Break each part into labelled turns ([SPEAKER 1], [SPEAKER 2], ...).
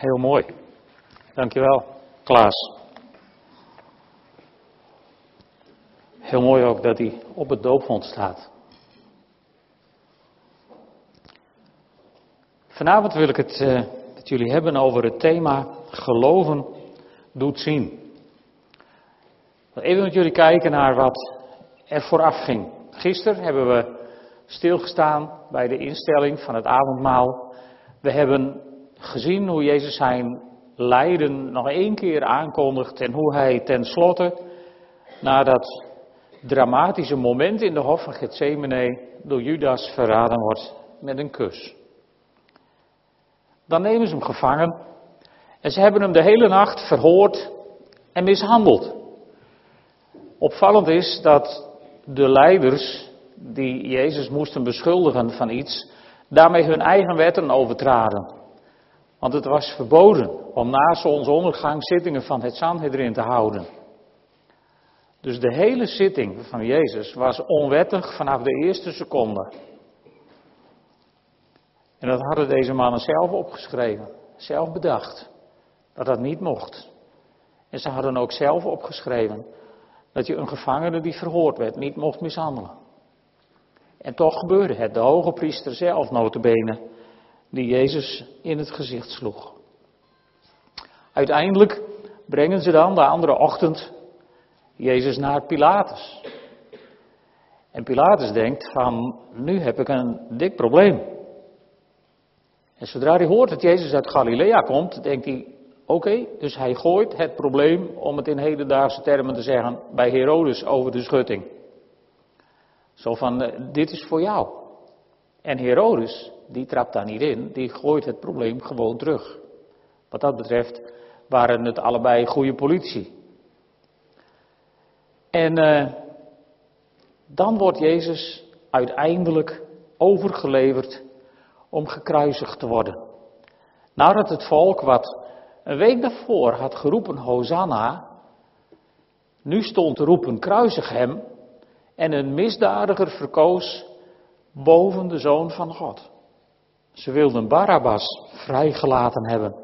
[SPEAKER 1] Heel mooi. Dankjewel, Klaas. Heel mooi ook dat hij op het doopvond staat. Vanavond wil ik het uh, met jullie hebben over het thema geloven doet zien. Even met jullie kijken naar wat er vooraf ging. Gisteren hebben we stilgestaan bij de instelling van het avondmaal. We hebben gezien hoe Jezus zijn lijden nog één keer aankondigt en hoe hij tenslotte, na dat dramatische moment in de hof van Gethsemane, door Judas verraden wordt met een kus. Dan nemen ze hem gevangen en ze hebben hem de hele nacht verhoord en mishandeld. Opvallend is dat de leiders die Jezus moesten beschuldigen van iets, daarmee hun eigen wetten overtraden. Want het was verboden om na zonsondergang zittingen van het Sanhedrin te houden. Dus de hele zitting van Jezus was onwettig vanaf de eerste seconde. En dat hadden deze mannen zelf opgeschreven, zelf bedacht, dat dat niet mocht. En ze hadden ook zelf opgeschreven dat je een gevangene die verhoord werd niet mocht mishandelen. En toch gebeurde het, de hoge priester zelf notabene, die Jezus in het gezicht sloeg. Uiteindelijk brengen ze dan de andere ochtend Jezus naar Pilatus. En Pilatus denkt van, nu heb ik een dik probleem. En zodra hij hoort dat Jezus uit Galilea komt, denkt hij, oké, dus hij gooit het probleem, om het in hedendaagse termen te zeggen, bij Herodes over de schutting. Zo van, eh, dit is voor jou. En Herodes, die trapt daar niet in, die gooit het probleem gewoon terug. Wat dat betreft waren het allebei goede politie. En uh, dan wordt Jezus uiteindelijk overgeleverd om gekruisigd te worden. Nadat het volk wat een week daarvoor had geroepen Hosanna, nu stond te roepen kruisig hem en een misdadiger verkoos boven de Zoon van God. Ze wilden Barabbas vrijgelaten hebben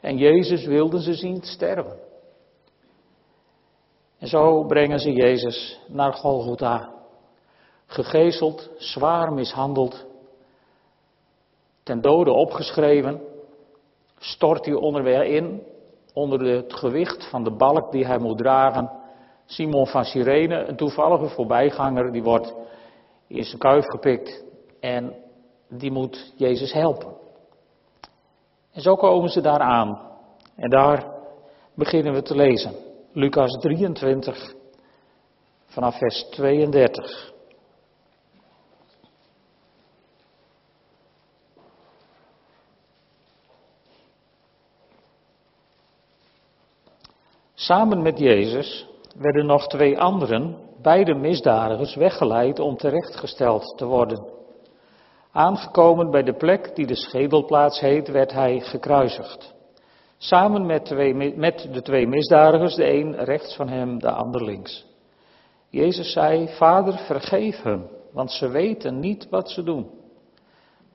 [SPEAKER 1] en Jezus wilden ze zien sterven. En zo brengen ze Jezus naar Golgotha, gegezeld, zwaar mishandeld, ten dode opgeschreven, stort hij onderweg in onder het gewicht van de balk die hij moet dragen. Simon van Sirene, een toevallige voorbijganger, die wordt in zijn kuif gepikt en die moet Jezus helpen. En zo komen ze daar aan. En daar beginnen we te lezen. Lucas 23, vanaf vers 32. Samen met Jezus werden nog twee anderen, beide misdadigers, weggeleid om terechtgesteld te worden. Aangekomen bij de plek die de schedelplaats heet, werd hij gekruisigd. Samen met, twee, met de twee misdadigers, de een rechts van hem, de ander links. Jezus zei, Vader, vergeef hem, want ze weten niet wat ze doen.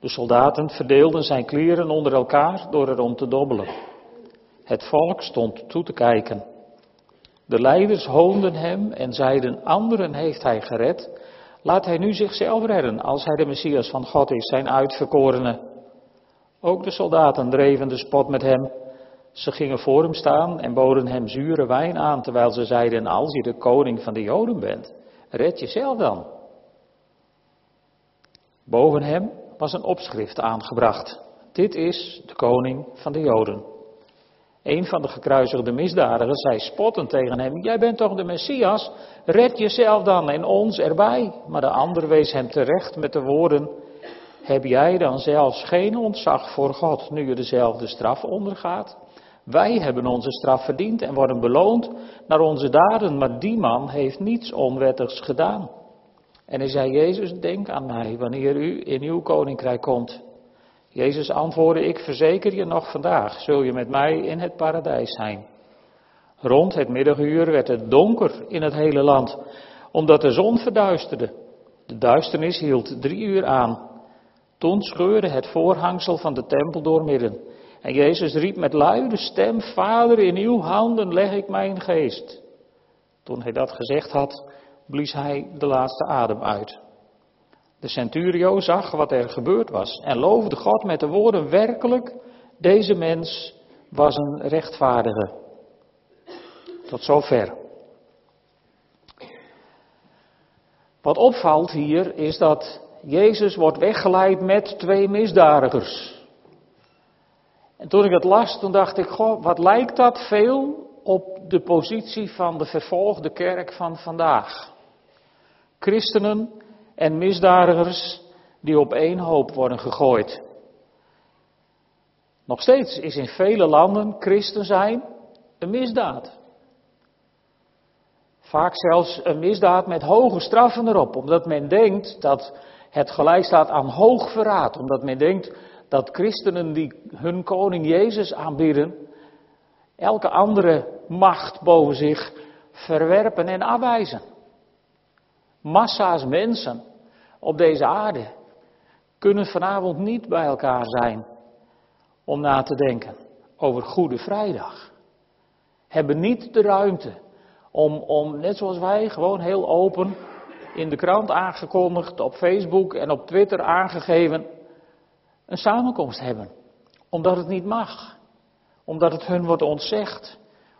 [SPEAKER 1] De soldaten verdeelden zijn kleren onder elkaar door erom te dobbelen. Het volk stond toe te kijken. De leiders hoonden hem en zeiden, anderen heeft hij gered, laat hij nu zichzelf redden als hij de Messias van God is, zijn uitverkorene. Ook de soldaten dreven de spot met hem. Ze gingen voor hem staan en boden hem zure wijn aan, terwijl ze zeiden, als je de koning van de Joden bent, red jezelf dan. Boven hem was een opschrift aangebracht. Dit is de koning van de Joden. Een van de gekruisigde misdadigers zei spottend tegen hem: Jij bent toch de Messias? Red jezelf dan en ons erbij. Maar de ander wees hem terecht met de woorden: Heb jij dan zelfs geen ontzag voor God nu je dezelfde straf ondergaat? Wij hebben onze straf verdiend en worden beloond naar onze daden, maar die man heeft niets onwettigs gedaan. En hij zei: Jezus, denk aan mij wanneer u in uw koninkrijk komt. Jezus antwoordde, ik verzeker je nog vandaag, zul je met mij in het paradijs zijn. Rond het middaguur werd het donker in het hele land, omdat de zon verduisterde. De duisternis hield drie uur aan. Toen scheurde het voorhangsel van de tempel doormidden. En Jezus riep met luide stem, Vader, in uw handen leg ik mijn geest. Toen hij dat gezegd had, blies hij de laatste adem uit. De centurio zag wat er gebeurd was en loofde God met de woorden werkelijk, deze mens was een rechtvaardige. Tot zover. Wat opvalt hier is dat Jezus wordt weggeleid met twee misdadigers. En toen ik het las, toen dacht ik, goh, wat lijkt dat veel op de positie van de vervolgde kerk van vandaag. Christenen en misdadigers die op één hoop worden gegooid. Nog steeds is in vele landen christen zijn een misdaad. Vaak zelfs een misdaad met hoge straffen erop, omdat men denkt dat het gelijk staat aan hoog verraad. Omdat men denkt dat christenen die hun koning Jezus aanbieden, elke andere macht boven zich verwerpen en afwijzen. Massa's mensen op deze aarde kunnen vanavond niet bij elkaar zijn om na te denken over Goede Vrijdag. Hebben niet de ruimte om, om, net zoals wij, gewoon heel open in de krant aangekondigd, op Facebook en op Twitter aangegeven, een samenkomst hebben. Omdat het niet mag. Omdat het hun wordt ontzegd.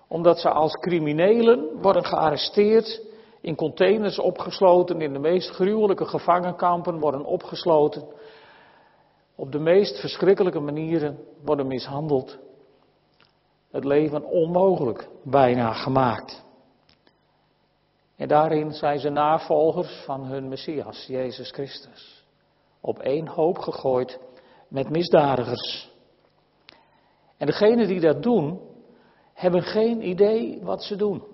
[SPEAKER 1] Omdat ze als criminelen worden gearresteerd, in containers opgesloten, in de meest gruwelijke gevangenkampen worden opgesloten. Op de meest verschrikkelijke manieren worden mishandeld. Het leven onmogelijk bijna gemaakt. En daarin zijn ze navolgers van hun Messias, Jezus Christus. Op één hoop gegooid met misdadigers. En degenen die dat doen, hebben geen idee wat ze doen.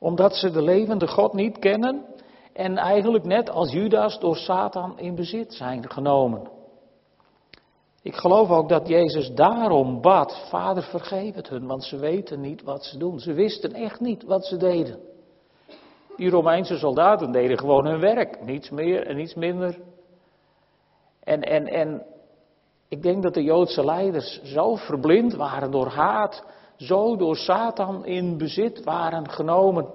[SPEAKER 1] Omdat ze de levende God niet kennen en eigenlijk net als Judas door Satan in bezit zijn genomen. Ik geloof ook dat Jezus daarom bad, Vader vergeef het hun, want ze weten niet wat ze doen. Ze wisten echt niet wat ze deden. Die Romeinse soldaten deden gewoon hun werk, niets meer en niets minder. En, en, en ik denk dat de Joodse leiders zo verblind waren door haat, zo door Satan in bezit waren genomen,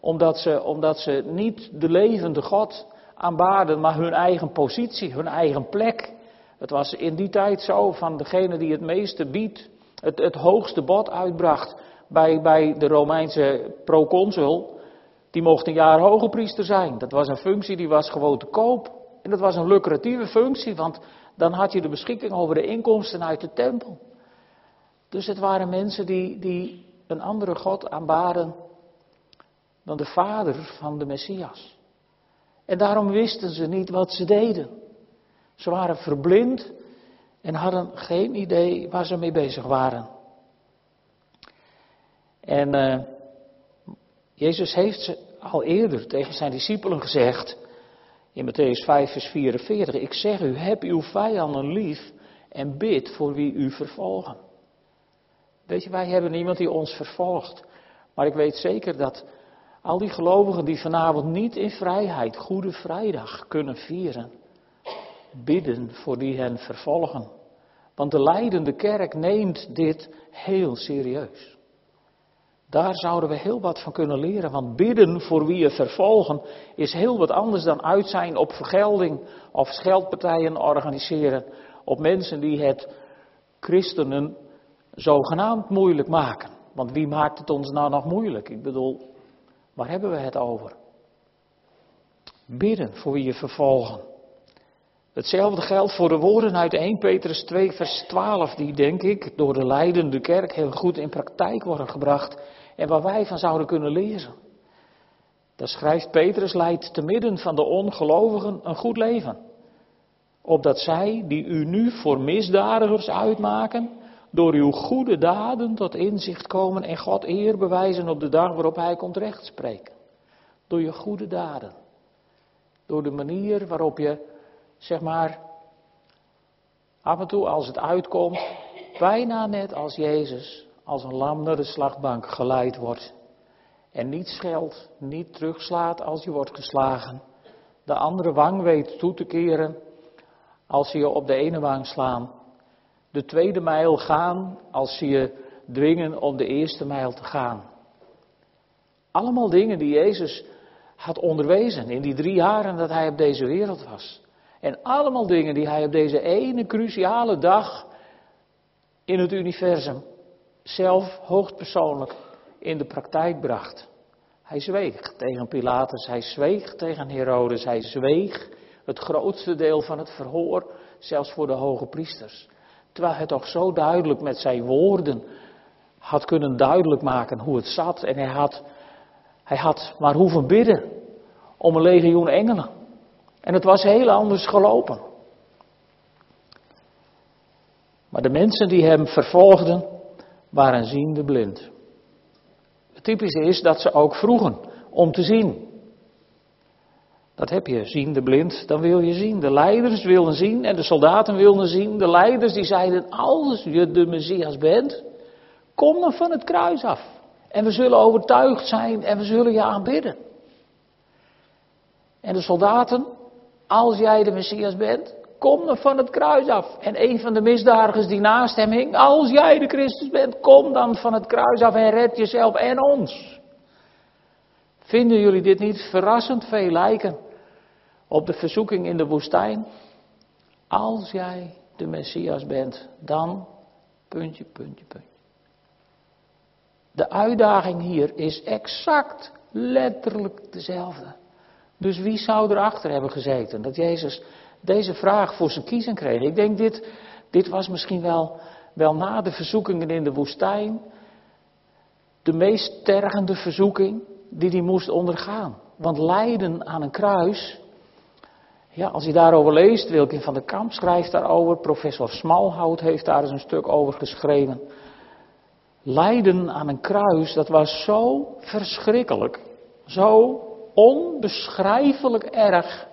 [SPEAKER 1] omdat ze, omdat ze niet de levende God aanbaden, maar hun eigen positie, hun eigen plek. Het was in die tijd zo van degene die het meeste biedt, het, het hoogste bod uitbracht bij, bij de Romeinse proconsul, die mocht een jaar hoge priester zijn. Dat was een functie die was gewoon te koop. En dat was een lucratieve functie, want dan had je de beschikking over de inkomsten uit de tempel. Dus het waren mensen die, die een andere God aanbaden dan de vader van de Messias. En daarom wisten ze niet wat ze deden. Ze waren verblind en hadden geen idee waar ze mee bezig waren. En uh, Jezus heeft al eerder tegen zijn discipelen gezegd, in Matthäus 5, vers 44, ik zeg u, heb uw vijanden lief en bid voor wie u vervolgen. Weet je, wij hebben niemand die ons vervolgt. Maar ik weet zeker dat al die gelovigen die vanavond niet in vrijheid Goede Vrijdag kunnen vieren, bidden voor die hen vervolgen. Want de leidende kerk neemt dit heel serieus. Daar zouden we heel wat van kunnen leren. Want bidden voor wie je vervolgen is heel wat anders dan uit zijn op vergelding of scheldpartijen organiseren op mensen die het christenen zogenaamd moeilijk maken. Want wie maakt het ons nou nog moeilijk? Ik bedoel, waar hebben we het over? Bidden voor wie je vervolgen. Hetzelfde geldt voor de woorden uit 1 Petrus 2, vers 12, die denk ik door de leidende kerk heel goed in praktijk worden gebracht en waar wij van zouden kunnen lezen. Daar schrijft Petrus, leidt te midden van de ongelovigen een goed leven. Opdat zij, die u nu voor misdadigers uitmaken, door uw goede daden tot inzicht komen en God eer bewijzen op de dag waarop Hij komt rechtspreken. Door je goede daden. Door de manier waarop je, zeg maar, af en toe als het uitkomt, bijna net als Jezus, als een lam naar de slagbank geleid wordt. En niet scheldt, niet terugslaat als je wordt geslagen. De andere wang weet toe te keren als ze je op de ene wang slaan. De tweede mijl gaan als ze je dwingen om de eerste mijl te gaan. Allemaal dingen die Jezus had onderwezen in die drie jaren dat hij op deze wereld was. En allemaal dingen die hij op deze ene cruciale dag in het universum zelf hoogstpersoonlijk in de praktijk bracht. Hij zweeg tegen Pilatus, hij zweeg tegen Herodes, hij zweeg het grootste deel van het verhoor, zelfs voor de hoge priesters. Terwijl hij toch zo duidelijk met zijn woorden had kunnen duidelijk maken hoe het zat. En hij had, hij had maar hoeven bidden om een legioen engelen. En het was heel anders gelopen. Maar de mensen die hem vervolgden, waren ziende blind. Het typische is dat ze ook vroegen om te zien. Dat heb je, ziende blind, dan wil je zien. De leiders wilden zien en de soldaten wilden zien. De leiders die zeiden, als je de Messias bent, kom dan van het kruis af. En we zullen overtuigd zijn en we zullen je aanbidden. En de soldaten, als jij de Messias bent, kom dan van het kruis af. En een van de misdadigers die naast hem hing, als jij de Christus bent, kom dan van het kruis af en red jezelf en ons. Vinden jullie dit niet verrassend veel lijken op de verzoeking in de woestijn? Als jij de Messias bent, dan puntje, puntje, puntje. De uitdaging hier is exact letterlijk dezelfde. Dus wie zou erachter hebben gezeten dat Jezus deze vraag voor zijn kiezen kreeg? Ik denk dit, dit was misschien wel, wel na de verzoekingen in de woestijn de meest tergende verzoeking die hij moest ondergaan. Want lijden aan een kruis, ja, als je daarover leest, Wilkin van der Kamp schrijft daarover, professor Smalhout heeft daar eens een stuk over geschreven. Lijden aan een kruis, dat was zo verschrikkelijk, zo onbeschrijfelijk erg,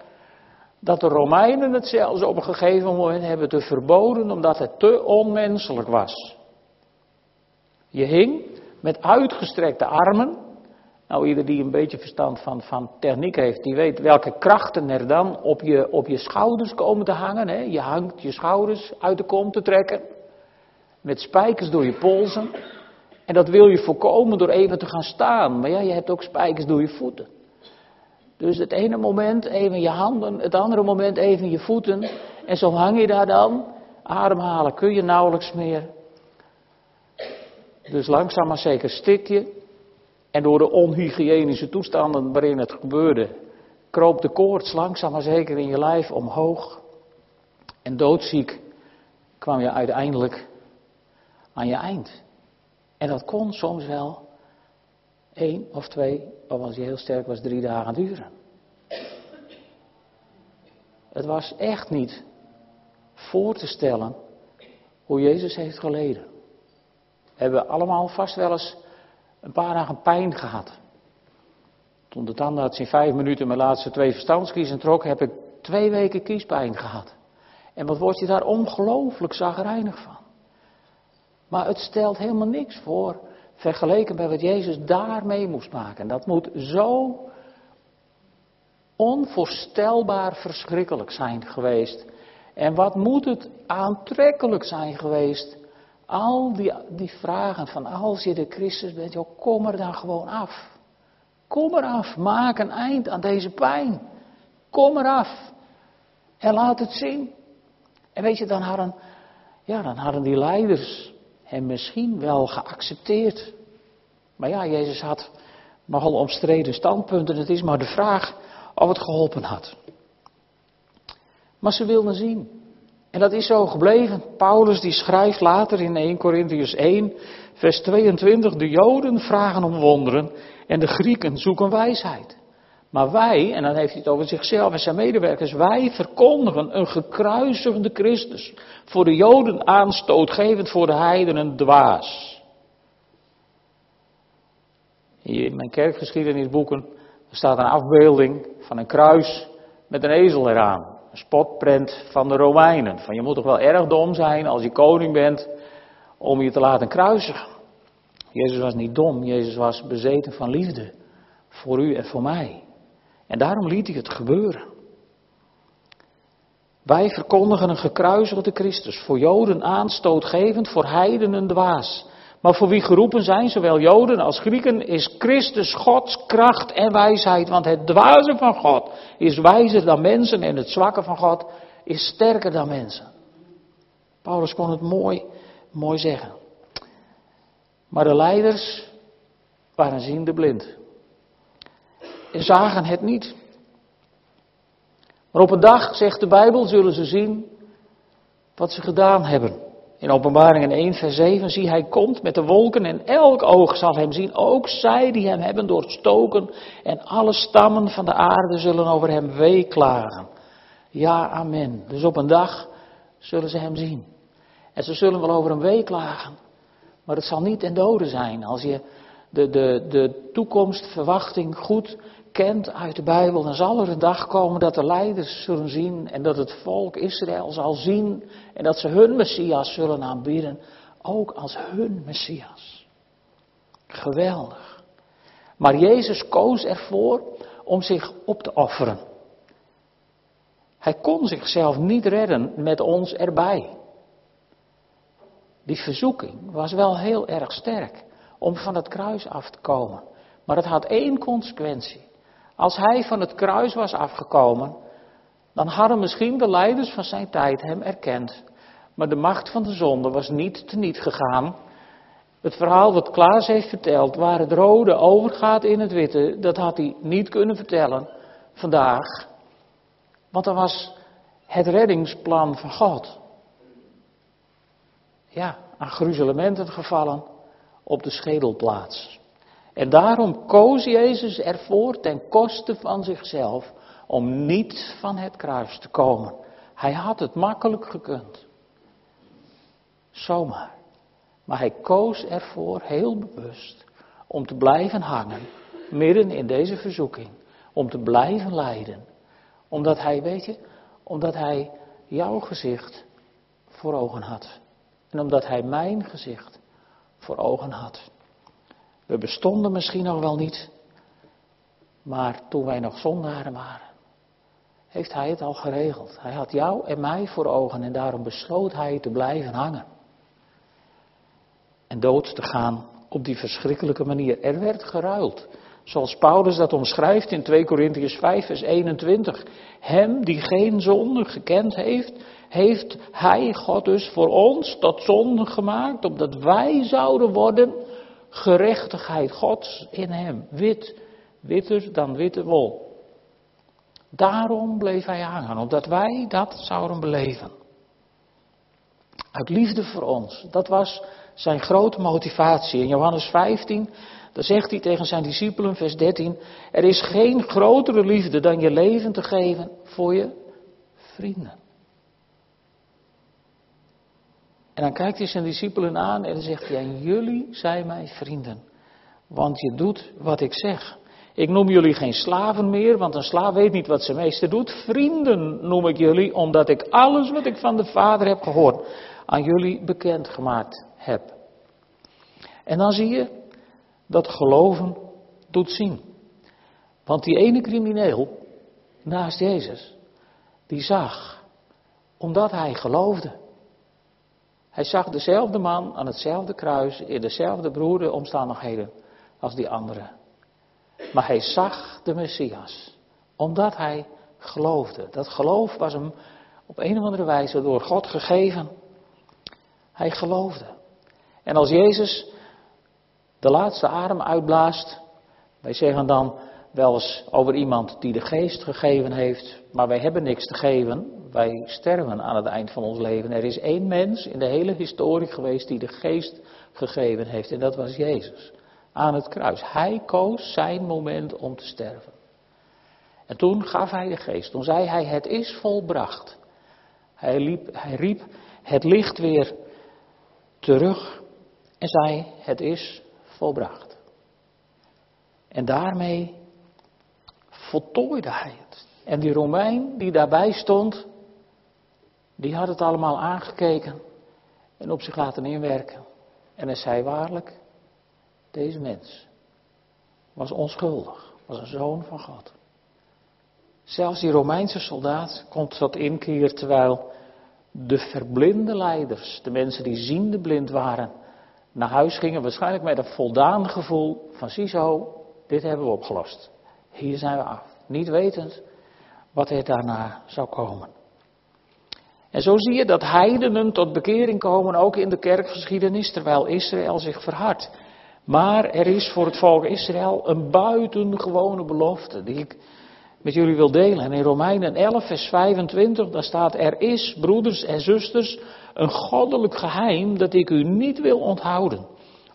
[SPEAKER 1] dat de Romeinen het zelfs op een gegeven moment hebben te verboden omdat het te onmenselijk was. Je hing met uitgestrekte armen. Nou, ieder die een beetje verstand van, van techniek heeft, die weet welke krachten er dan op je, op je schouders komen te hangen. Hè? Je hangt je schouders uit de kom te trekken. Met spijkers door je polsen. En dat wil je voorkomen door even te gaan staan. Maar ja, je hebt ook spijkers door je voeten. Dus het ene moment even je handen, het andere moment even je voeten. En zo hang je daar dan. Ademhalen kun je nauwelijks meer. Dus langzaam maar zeker stik je. En door de onhygiënische toestanden waarin het gebeurde, kroop de koorts langzaam maar zeker in je lijf omhoog. En doodziek kwam je uiteindelijk aan je eind. En dat kon soms wel één of twee, of als je heel sterk was, drie dagen duren. Het was echt niet voor te stellen hoe Jezus heeft geleden. We hebben allemaal vast wel eens een paar dagen pijn gehad. Toen de tandarts in vijf minuten mijn laatste twee verstandskiezen trok, heb ik twee weken kiespijn gehad. En wat word je daar ongelooflijk zagrijnig van. Maar het stelt helemaal niks voor vergeleken bij wat Jezus daarmee moest maken. Dat moet zo onvoorstelbaar verschrikkelijk zijn geweest. En wat moet het aantrekkelijk zijn geweest. Al die, die vragen van als je de Christus bent, joh, kom er dan gewoon af. Kom eraf, maak een eind aan deze pijn. Kom eraf en laat het zien. En weet je, dan hadden, ja, dan hadden die leiders hem misschien wel geaccepteerd. Maar ja, Jezus had nogal omstreden standpunten. Het is maar de vraag of het geholpen had. Maar ze wilden zien. En dat is zo gebleven. Paulus die schrijft later in 1 Corinthians 1, vers 22, de Joden vragen om wonderen en de Grieken zoeken wijsheid. Maar wij, en dan heeft hij het over zichzelf en zijn medewerkers, wij verkondigen een gekruisigde Christus. Voor de Joden aanstootgevend, voor de heidenen dwaas. Hier in mijn kerkgeschiedenisboeken staat een afbeelding van een kruis met een ezel eraan. Een spotprent van de Romeinen. Van je moet toch wel erg dom zijn als je koning bent om je te laten kruisigen. Jezus was niet dom, Jezus was bezeten van liefde. Voor u en voor mij. En daarom liet hij het gebeuren. Wij verkondigen een gekruisigde Christus, voor Joden aanstootgevend, voor heidenen dwaas. Maar voor wie geroepen zijn, zowel Joden als Grieken, is Christus Gods kracht en wijsheid. Want het dwaze van God is wijzer dan mensen en het zwakke van God is sterker dan mensen. Paulus kon het mooi, mooi zeggen. Maar de leiders waren ziende blind. En zagen het niet. Maar op een dag, zegt de Bijbel, zullen ze zien wat ze gedaan hebben. In Openbaringen 1, vers 7 zie hij komt met de wolken en elk oog zal hem zien, ook zij die hem hebben doorstoken en alle stammen van de aarde zullen over hem weeklagen. Ja, amen. Dus op een dag zullen ze hem zien. En ze zullen wel over hem weeklagen, maar het zal niet ten dode zijn. Als je de, de, de toekomstverwachting goed kent uit de Bijbel, dan zal er een dag komen dat de leiders zullen zien en dat het volk Israël zal zien en dat ze hun Messias zullen aanbieden, ook als hun Messias. Geweldig. Maar Jezus koos ervoor om zich op te offeren. Hij kon zichzelf niet redden met ons erbij. Die verzoeking was wel heel erg sterk om van het kruis af te komen. Maar het had één consequentie. Als hij van het kruis was afgekomen, dan hadden misschien de leiders van zijn tijd hem erkend. Maar de macht van de zonde was niet teniet gegaan. Het verhaal wat Klaas heeft verteld, waar het rode overgaat in het witte, dat had hij niet kunnen vertellen vandaag. Want dat was het reddingsplan van God. Ja, aan gruzelementen gevallen op de schedelplaats. En daarom koos Jezus ervoor ten koste van zichzelf om niet van het kruis te komen. Hij had het makkelijk gekund. Zomaar. Maar hij koos ervoor heel bewust om te blijven hangen, midden in deze verzoeking. Om te blijven lijden. Omdat hij, weet je, omdat hij jouw gezicht voor ogen had. En omdat hij mijn gezicht voor ogen had. We bestonden misschien nog wel niet, maar toen wij nog zondaren waren, heeft hij het al geregeld. Hij had jou en mij voor ogen en daarom besloot hij te blijven hangen. En dood te gaan op die verschrikkelijke manier. Er werd geruild. Zoals Paulus dat omschrijft in 2 Korintiërs 5, vers 21. Hem die geen zonde gekend heeft, heeft hij, God dus, voor ons tot zonde gemaakt, opdat wij zouden worden gerechtigheid Gods in hem. Wit, witter dan witte wol. Daarom bleef hij hangen, omdat wij dat zouden beleven. Uit liefde voor ons. Dat was zijn grote motivatie. In Johannes 15, daar zegt hij tegen zijn discipelen, vers 13: Er is geen grotere liefde dan je leven te geven voor je vrienden. En dan kijkt hij zijn discipelen aan en dan zegt hij, en jullie zijn mijn vrienden, want je doet wat ik zeg. Ik noem jullie geen slaven meer, want een slaaf weet niet wat zijn meester doet. Vrienden noem ik jullie, omdat ik alles wat ik van de Vader heb gehoord, aan jullie bekendgemaakt heb. En dan zie je dat geloven doet zien. Want die ene crimineel naast Jezus, die zag, omdat hij geloofde, hij zag dezelfde man aan hetzelfde kruis, in dezelfde broerde omstandigheden als die andere. Maar hij zag de Messias, omdat hij geloofde. Dat geloof was hem op een of andere wijze door God gegeven. Hij geloofde. En als Jezus de laatste adem uitblaast, wij zeggen dan wel eens over iemand die de geest gegeven heeft, maar wij hebben niks te geven. Wij sterven aan het eind van ons leven. Er is één mens in de hele historie geweest die de geest gegeven heeft en dat was Jezus. Aan het kruis. Hij koos zijn moment om te sterven. En toen gaf hij de geest. Toen zei hij, het is volbracht. Hij, liep, hij riep het licht weer terug en zei, het is volbracht. En daarmee voltooide hij het. En die Romein die daarbij stond, die had het allemaal aangekeken en op zich laten inwerken. En hij zei waarlijk, deze mens was onschuldig, was een zoon van God. Zelfs die Romeinse soldaat komt tot inkeer terwijl de verblinde leiders, de mensen die ziende blind waren, naar huis gingen, waarschijnlijk met een voldaan gevoel van ziezo, dit hebben we opgelost. Hier zijn we af. Niet wetend wat er daarna zou komen. En zo zie je dat heidenen tot bekering komen, ook in de kerkgeschiedenis, terwijl Israël zich verhardt. Maar er is voor het volk Israël een buitengewone belofte die ik met jullie wil delen. En in Romeinen 11, vers 25, daar staat: Er is, broeders en zusters, een goddelijk geheim dat ik u niet wil onthouden.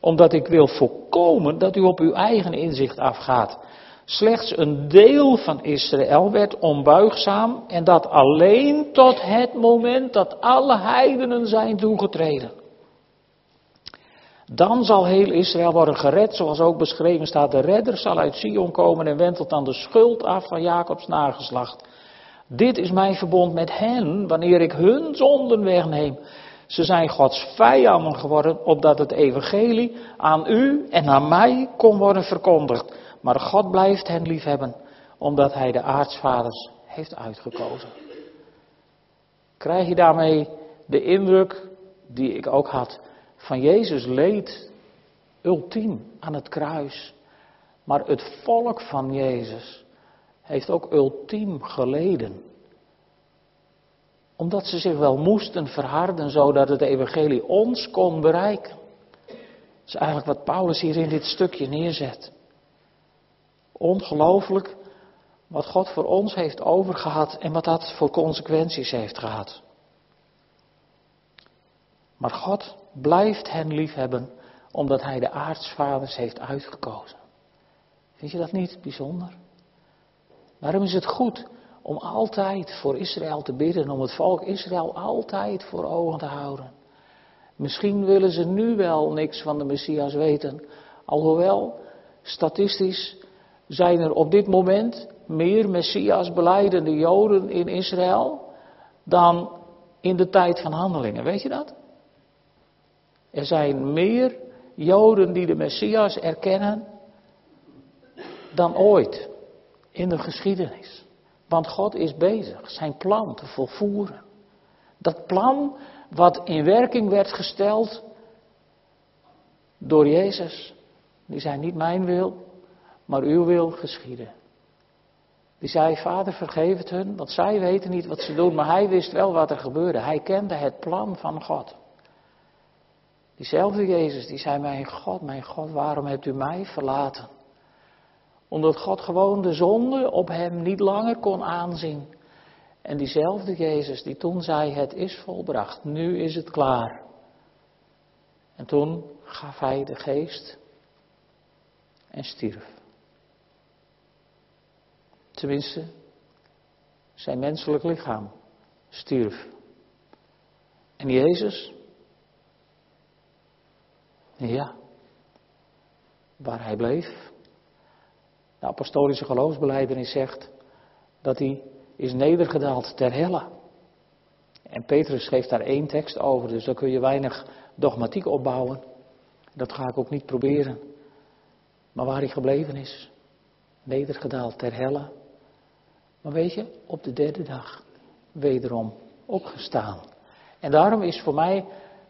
[SPEAKER 1] Omdat ik wil voorkomen dat u op uw eigen inzicht afgaat. Slechts een deel van Israël werd onbuigzaam en dat alleen tot het moment dat alle heidenen zijn toegetreden. Dan zal heel Israël worden gered, zoals ook beschreven staat. De redder zal uit Sion komen en wentelt dan de schuld af van Jacobs nageslacht. Dit is mijn verbond met hen, wanneer ik hun zonden wegneem. Ze zijn Gods vijanden geworden, opdat het evangelie aan u en aan mij kon worden verkondigd. Maar God blijft hen liefhebben, omdat hij de aartsvaders heeft uitgekozen. Krijg je daarmee de indruk, die ik ook had, van Jezus leed ultiem aan het kruis. Maar het volk van Jezus heeft ook ultiem geleden. Omdat ze zich wel moesten verharden zodat het evangelie ons kon bereiken. Dat is eigenlijk wat Paulus hier in dit stukje neerzet. Ongelooflijk wat God voor ons heeft overgehad en wat dat voor consequenties heeft gehad. Maar God blijft hen liefhebben omdat hij de aartsvaders heeft uitgekozen. Vind je dat niet bijzonder? Daarom is het goed om altijd voor Israël te bidden, om het volk Israël altijd voor ogen te houden. Misschien willen ze nu wel niks van de Messias weten, alhoewel statistisch zijn er op dit moment meer Messias beleidende Joden in Israël dan in de tijd van handelingen. Weet je dat? Er zijn meer Joden die de Messias erkennen dan ooit in de geschiedenis. Want God is bezig zijn plan te volvoeren. Dat plan wat in werking werd gesteld door Jezus, die zei niet mijn wil, maar uw wil geschieden. Die zei, vader vergeef het hun, want zij weten niet wat ze doen, maar hij wist wel wat er gebeurde. Hij kende het plan van God. Diezelfde Jezus, die zei, mijn God, mijn God, waarom hebt u mij verlaten? Omdat God gewoon de zonde op hem niet langer kon aanzien. En diezelfde Jezus die toen zei, het is volbracht, nu is het klaar. En toen gaf hij de geest en stierf. Tenminste, zijn menselijk lichaam stierf. En Jezus, ja, waar hij bleef. De apostolische geloofsbeleidenis zegt dat hij is nedergedaald ter helle. En Petrus geeft daar één tekst over, dus daar kun je weinig dogmatiek opbouwen. Dat ga ik ook niet proberen. Maar waar hij gebleven is, nedergedaald ter helle. Maar weet je, op de derde dag wederom opgestaan. En daarom is voor mij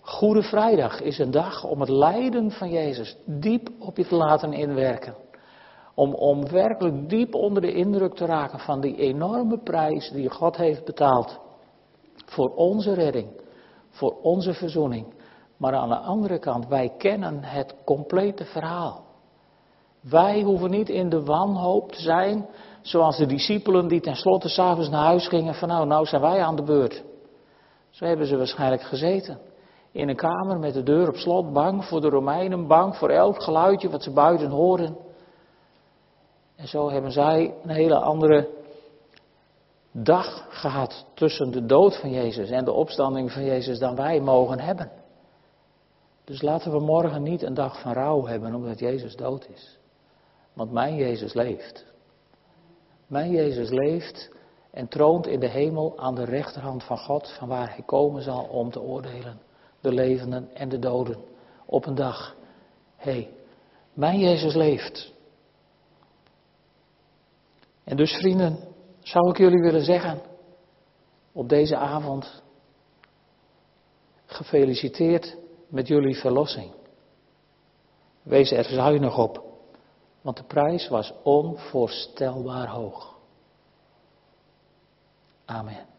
[SPEAKER 1] Goede Vrijdag is een dag om het lijden van Jezus diep op je te laten inwerken. Om, om werkelijk diep onder de indruk te raken van die enorme prijs die God heeft betaald. Voor onze redding, voor onze verzoening. Maar aan de andere kant, wij kennen het complete verhaal. Wij hoeven niet in de wanhoop te zijn, zoals de discipelen die tenslotte s'avonds naar huis gingen van nou, nou zijn wij aan de beurt. Zo hebben ze waarschijnlijk gezeten in een kamer met de deur op slot, bang voor de Romeinen, bang voor elk geluidje wat ze buiten horen. En zo hebben zij een hele andere dag gehad tussen de dood van Jezus en de opstanding van Jezus dan wij mogen hebben. Dus laten we morgen niet een dag van rouw hebben omdat Jezus dood is. Want mijn Jezus leeft. Mijn Jezus leeft en troont in de hemel aan de rechterhand van God, van waar hij komen zal om te oordelen de levenden en de doden op een dag. Hé, mijn Jezus leeft. En dus vrienden, zou ik jullie willen zeggen, op deze avond, gefeliciteerd met jullie verlossing. Wees er zuinig op, want de prijs was onvoorstelbaar hoog. Amen.